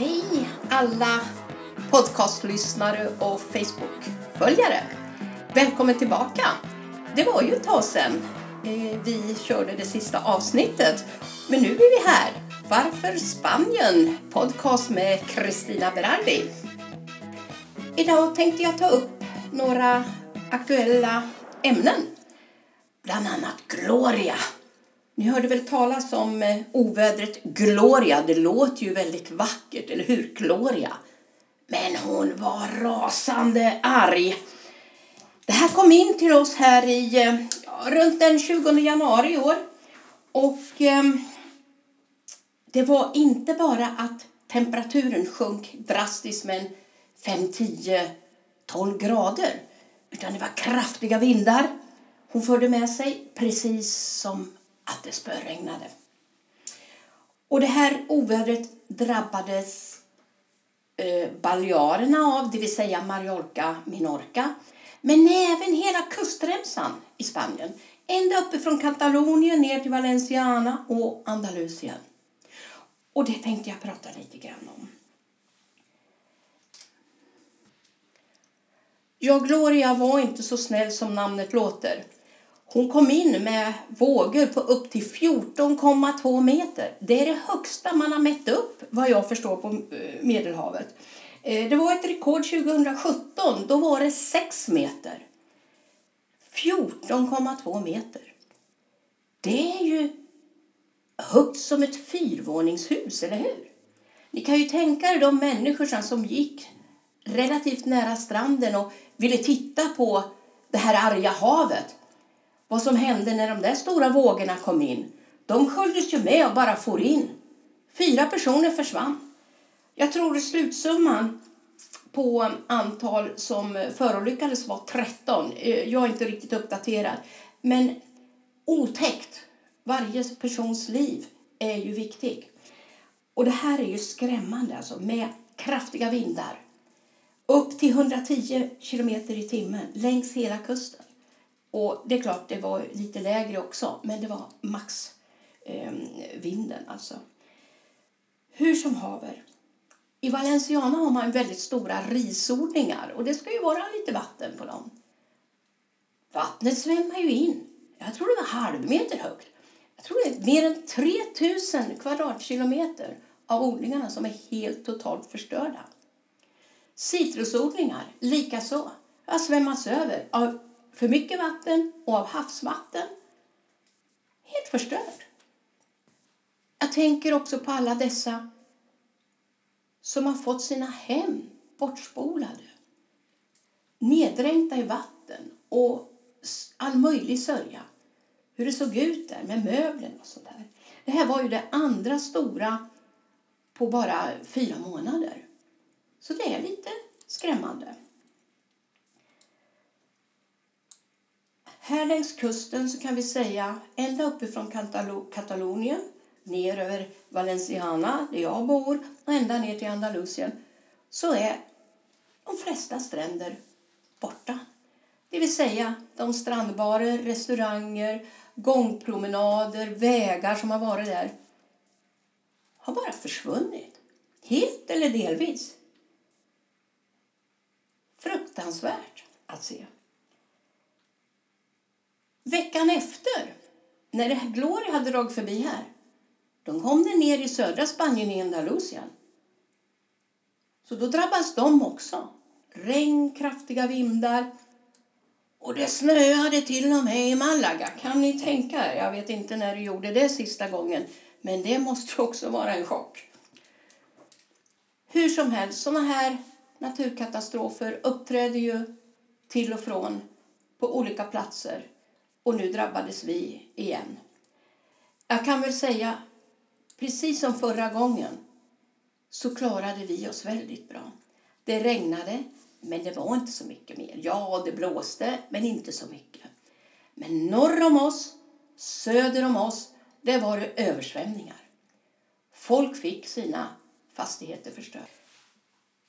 Hej alla podcastlyssnare och Facebookföljare. Välkommen tillbaka. Det var ju ett tag sedan eh, vi körde det sista avsnittet. Men nu är vi här. Varför Spanien? Podcast med Kristina Berardi. Idag tänkte jag ta upp några aktuella ämnen. Bland annat Gloria. Ni hörde väl talas om eh, ovädret Gloria. Det låter ju väldigt vackert, eller hur? Gloria. Men hon var rasande arg. Det här kom in till oss här i eh, ja, runt den 20 januari i år. Och eh, det var inte bara att temperaturen sjönk drastiskt med 5, 10, 12 grader. Utan det var kraftiga vindar. Hon förde med sig precis som att det spöregnade. Och det här ovädret drabbades eh, Balearerna av, det vill säga Mallorca, Minorca. Men även hela kustremsan i Spanien. Ända uppifrån Katalonien ner till Valenciana och Andalusien. Och det tänkte jag prata lite grann om. Ja, Gloria var inte så snäll som namnet låter. Hon kom in med vågor på upp till 14,2 meter. Det är det högsta man har mätt upp, vad jag förstår, på eh, Medelhavet. Eh, det var ett rekord 2017. Då var det 6 meter. 14,2 meter. Det är ju högt som ett fyrvåningshus, eller hur? Ni kan ju tänka er de människor som gick relativt nära stranden och ville titta på det här arga havet vad som hände när de där stora vågorna kom in. De sköljdes ju med och bara for in. Fyra personer försvann. Jag tror att slutsumman på antal som förolyckades var 13. Eh, jag är inte riktigt uppdaterad. Men otäckt. Varje persons liv är ju viktig. Och det här är ju skrämmande alltså med kraftiga vindar. Upp till 110 km i timmen längs hela kusten. Och det är klart, det var lite lägre också, men det var max eh, vinden alltså. Hur som haver. I Valenciana har man väldigt stora risodlingar och det ska ju vara lite vatten på dem. Vattnet svämmar ju in. Jag tror det var halvmeter högt. Jag tror det är mer än 3000 kvadratkilometer av odlingarna som är helt totalt förstörda. Citrusodlingar likaså har svämmats över av för mycket vatten och av havsvatten. Helt förstörd. Jag tänker också på alla dessa som har fått sina hem bortspolade, neddränkta i vatten och all möjlig sörja. Hur det såg ut där med möblerna och sådär. Det här var ju det andra stora på bara fyra månader. Så det är lite skrämmande. Här längs kusten så kan vi säga ända uppifrån Katalonien ner över Valenciana, där jag bor, och ända ner till Andalusien så är de flesta stränder borta. Det vill säga de strandbarer, restauranger, gångpromenader, vägar som har varit där har bara försvunnit. Helt eller delvis. Fruktansvärt att se. Veckan efter, när Glory hade dragit förbi här, de kom det ner i södra Spanien i Andalusien. Så då drabbas de också. Regn, kraftiga vindar. Och det snöade till och med i Malaga. Kan ni tänka er? Jag vet inte när du gjorde det sista gången. Men det måste också vara en chock. Hur som helst, sådana här naturkatastrofer uppträder ju till och från på olika platser och nu drabbades vi igen. Jag kan väl säga, precis som förra gången, så klarade vi oss väldigt bra. Det regnade, men det var inte så mycket mer. Ja, det blåste, men inte så mycket. Men norr om oss, söder om oss, det var det översvämningar. Folk fick sina fastigheter förstörda.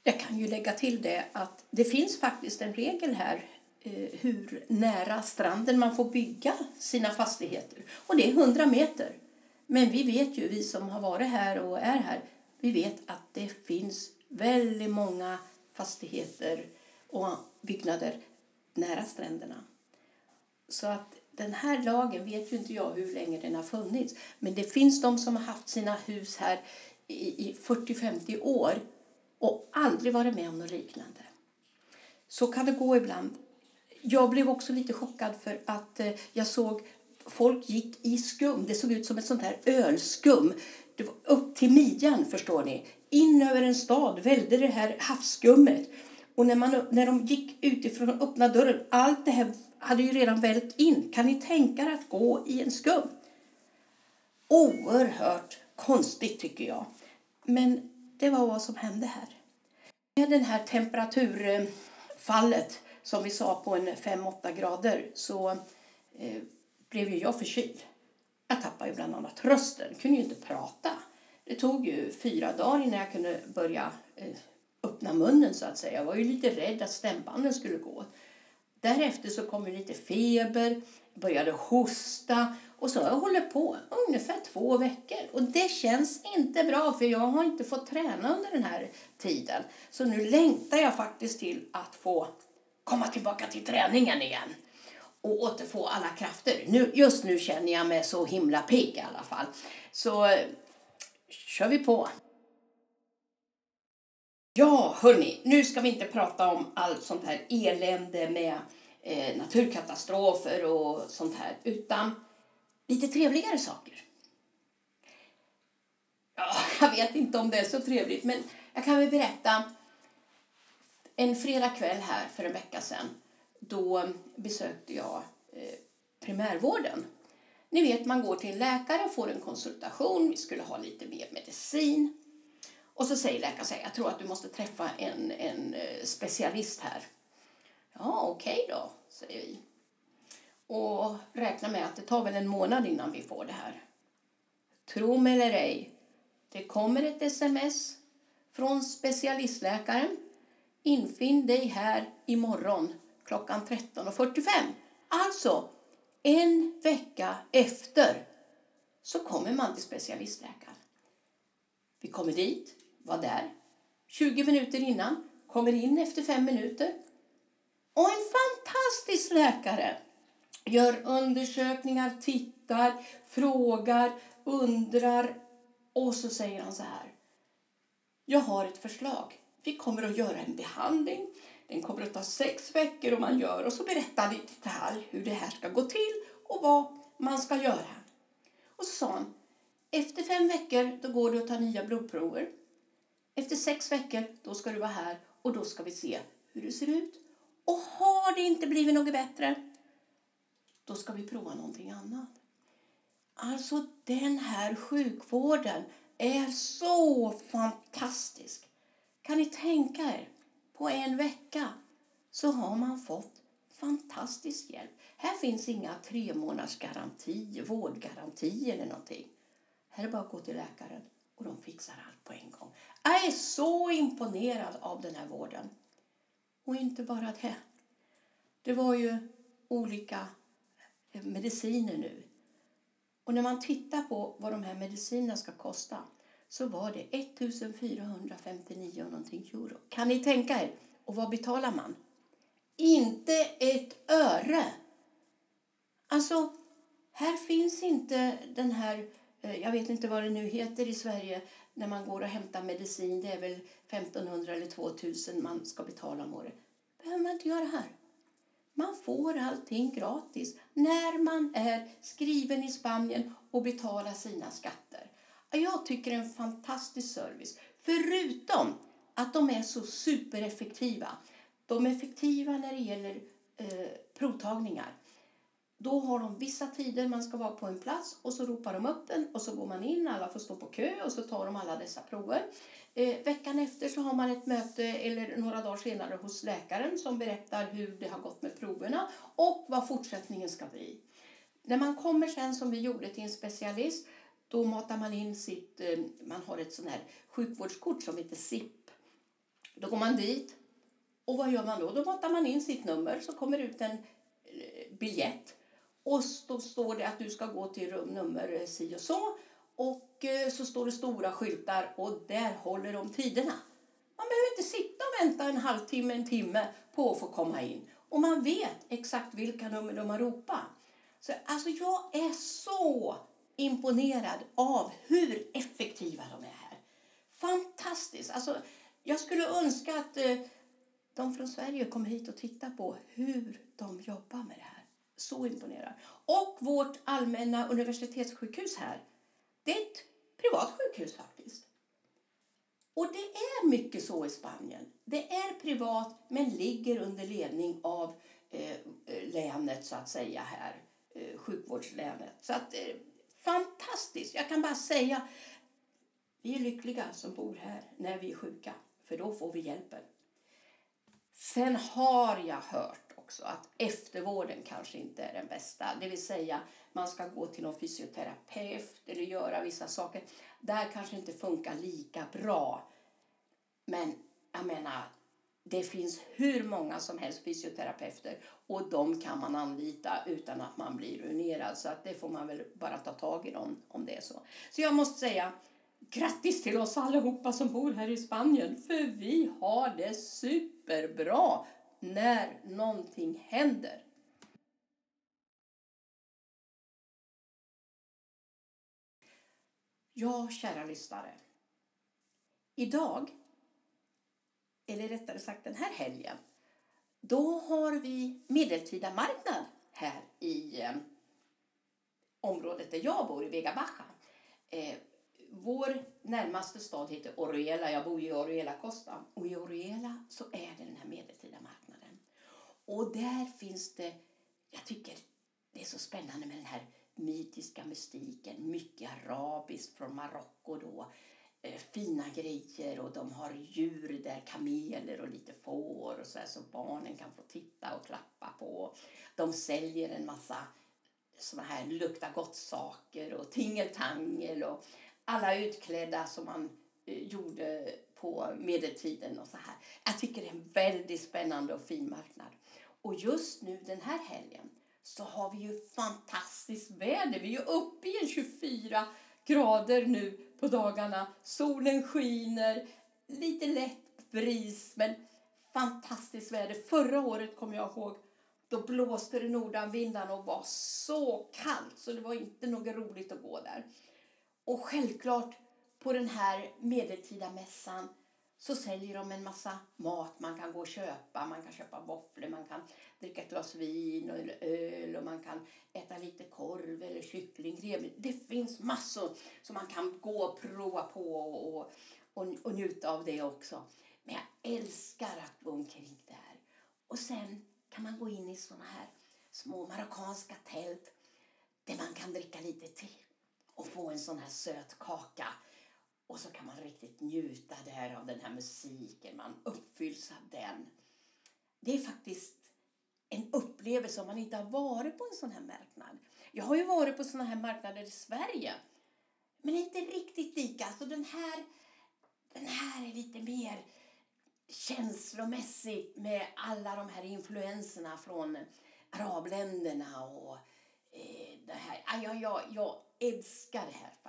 Jag kan ju lägga till det att det finns faktiskt en regel här Eh, hur nära stranden man får bygga sina fastigheter. Och det är 100 meter. Men vi vet ju, vi som har varit här och är här, Vi vet att det finns väldigt många fastigheter och byggnader nära stränderna. Så att den här lagen vet ju inte jag hur länge den har funnits. Men det finns de som har haft sina hus här i 40-50 år och aldrig varit med om något liknande. Så kan det gå ibland. Jag blev också lite chockad för att eh, jag såg folk gick i skum. Det såg ut som ett sånt här ölskum. Det var upp till midjan förstår ni. In över en stad välde det här havsskummet. Och när, man, när de gick utifrån och öppnade dörren, allt det här hade ju redan vällt in. Kan ni tänka er att gå i en skum? Oerhört konstigt tycker jag. Men det var vad som hände här. Med det här temperaturfallet som vi sa på en 5-8 grader så eh, blev ju jag förkyld. Jag tappade ju bland annat rösten, kunde ju inte prata. Det tog ju fyra dagar innan jag kunde börja eh, öppna munnen så att säga. Jag var ju lite rädd att stämbanden skulle gå. Därefter så kom ju lite feber, började hosta och så har jag hållit på ungefär två veckor. Och det känns inte bra för jag har inte fått träna under den här tiden. Så nu längtar jag faktiskt till att få komma tillbaka till träningen igen och återfå alla krafter. Nu, just nu känner jag mig så himla pigg i alla fall. Så eh, kör vi på. Ja, hörni, nu ska vi inte prata om allt sånt här elände med eh, naturkatastrofer och sånt här, utan lite trevligare saker. Ja, jag vet inte om det är så trevligt, men jag kan väl berätta. En fredagkväll här för en vecka sedan, då besökte jag eh, primärvården. Ni vet, man går till en läkare och får en konsultation. Vi skulle ha lite mer medicin. Och så säger läkaren så här, jag tror att du måste träffa en, en eh, specialist här. Ja, okej okay då, säger vi. Och räknar med att det tar väl en månad innan vi får det här. Tro mig eller ej, det kommer ett sms från specialistläkaren. Infinn dig här imorgon klockan 13.45. Alltså, en vecka efter så kommer man till specialistläkaren. Vi kommer dit, var där 20 minuter innan, kommer in efter fem minuter. Och en fantastisk läkare gör undersökningar, tittar, frågar, undrar och så säger han så här. Jag har ett förslag. Vi kommer att göra en behandling. Den kommer att ta sex veckor och man gör och så berättar vi i detalj hur det här ska gå till och vad man ska göra. Och så sa han, efter fem veckor då går du att ta nya blodprover. Efter sex veckor då ska du vara här och då ska vi se hur du ser ut. Och har det inte blivit något bättre, då ska vi prova någonting annat. Alltså den här sjukvården är så fantastisk. Kan ni tänka er? På en vecka så har man fått fantastisk hjälp. Här finns inga tre månaders garanti, vårdgaranti eller någonting. Här är det bara att gå till läkaren och de fixar allt på en gång. Jag är så imponerad av den här vården. Och inte bara det. Det var ju olika eh, mediciner nu. Och när man tittar på vad de här medicinerna ska kosta så var det 1459 någonting euro. Kan ni tänka er? Och vad betalar man? Inte ett öre! Alltså, här finns inte den här, eh, jag vet inte vad det nu heter i Sverige, när man går och hämtar medicin. Det är väl 1500 eller 2000 man ska betala om året. behöver man inte göra här. Man får allting gratis när man är skriven i Spanien och betalar sina skatter. Jag tycker det är en fantastisk service. Förutom att de är så supereffektiva. De är effektiva när det gäller eh, provtagningar. Då har de vissa tider man ska vara på en plats och så ropar de upp en och så går man in, alla får stå på kö och så tar de alla dessa prover. Eh, veckan efter så har man ett möte eller några dagar senare hos läkaren som berättar hur det har gått med proverna och vad fortsättningen ska bli. När man kommer sen som vi gjorde till en specialist då matar man in sitt, eh, man har ett sånt här sjukvårdskort som heter SIP. Då går man dit och vad gör man då? Då matar man in sitt nummer så kommer ut en eh, biljett och då står det att du ska gå till rum nummer eh, si och så Och så står det stora skyltar och där håller de tiderna. Man behöver inte sitta och vänta en halvtimme, en timme på att få komma in. Och man vet exakt vilka nummer de har ropat. Så, alltså jag är så imponerad av hur effektiva de är här. Fantastiskt! Alltså, jag skulle önska att eh, de från Sverige kom hit och tittade på hur de jobbar med det här. Så imponerad. Och vårt allmänna universitetssjukhus här, det är ett privat sjukhus faktiskt. Och det är mycket så i Spanien. Det är privat men ligger under ledning av eh, eh länet så att säga här, eh, sjukvårdslänet. Så att eh, fantastiskt! Jag kan bara säga, vi är lyckliga som bor här när vi är sjuka, för då får vi hjälpen. Sen har jag hört också att eftervården kanske inte är den bästa. Det vill säga man ska gå till någon fysioterapeut eller göra vissa saker. Där kanske inte funkar lika bra. Men jag menar, det finns hur många som helst fysioterapeuter och de kan man anlita utan att man blir ruinerad. Så att det får man väl bara ta tag i dem om det är så. Så jag måste säga grattis till oss allihopa som bor här i Spanien för vi har det superbra när någonting händer. Ja, kära lyssnare. Idag, eller rättare sagt den här helgen, då har vi medeltida marknad här i eh, området där jag bor, i Vega Baja. Eh, vår närmaste stad heter Oriela. Jag bor i Oriela Costa. Och i Oriela så är det den här medeltida marknaden. Och där finns det, jag tycker det är så spännande med den här mytiska mystiken. Mycket arabiskt från Marocko då. Eh, fina grejer och de har djur där, kameler och lite får och så här, så barnen kan få titta och klappa på. De säljer en massa såna här lukta gott-saker och tingeltangel och alla utklädda som man eh, gjorde på medeltiden och så här. Jag tycker det är en väldigt spännande och fin marknad. Och just nu den här helgen så har vi ju fantastiskt väder. Vi är uppe i 24 grader nu på dagarna. Solen skiner, lite lätt bris men fantastiskt väder. Förra året kommer jag ihåg då blåste det nordanvindarna och var så kallt så det var inte något roligt att gå där. Och självklart på den här medeltida mässan så säljer de en massa mat man kan gå och köpa. Man kan köpa våfflor, man kan dricka ett glas vin eller öl och man kan äta lite korv eller kyckling. Det finns massor som man kan gå och prova på och, och, och njuta av det också. Men jag älskar att gå omkring där. Och sen kan man gå in i såna här små marockanska tält där man kan dricka lite te och få en sån här söt kaka. Och så kan man riktigt njuta där av den här musiken. Man uppfylls av den. Det är faktiskt en upplevelse om man inte har varit på en sån här marknad. Jag har ju varit på såna här marknader i Sverige. Men inte riktigt lika. Alltså den här, den här är lite mer känslomässigt med alla de här influenserna från arabländerna och eh, det här. Jag, jag, jag älskar det här.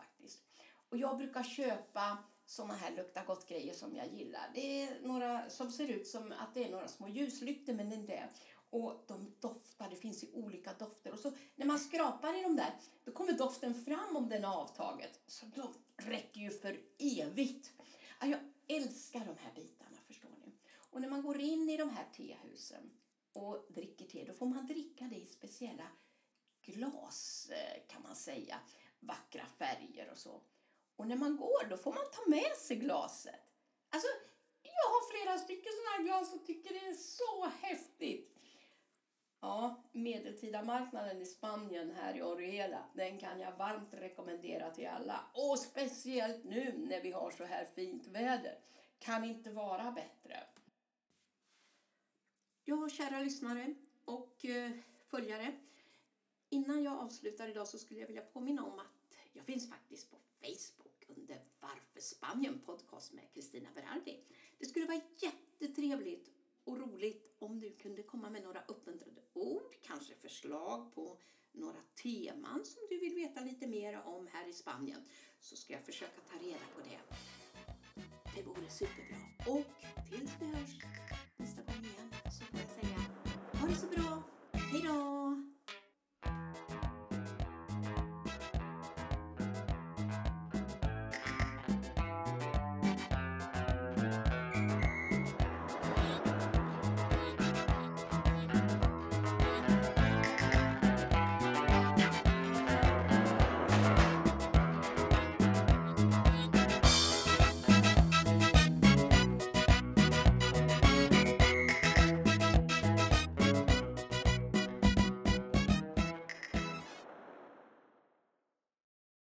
Och jag brukar köpa såna här lukta gott grejer som jag gillar. Det är några som ser ut som att det är några små ljuslyktor men det är inte Och de doftar, det finns ju olika dofter. Och så när man skrapar i dem där, då kommer doften fram om den är avtaget. Så de räcker ju för evigt. Jag älskar de här bitarna, förstår ni. Och när man går in i de här tehusen och dricker te, då får man dricka det i speciella glas eh, kan man säga. Vackra färger och så. Och när man går då får man ta med sig glaset. Alltså, jag har flera stycken sådana här glas och tycker det är så häftigt. Ja, medeltida marknaden i Spanien här i Oriela, den kan jag varmt rekommendera till alla. Och speciellt nu när vi har så här fint väder. Kan inte vara bättre. Ja, kära lyssnare och eh, följare. Innan jag avslutar idag så skulle jag vilja påminna om att jag finns faktiskt på Facebook under Varför Spanien podcast med Kristina Berardi. Det skulle vara jättetrevligt och roligt om du kunde komma med några uppmuntrande ord, kanske förslag på några teman som du vill veta lite mer om här i Spanien. så ska jag försöka ta reda på det. Det vore superbra. Och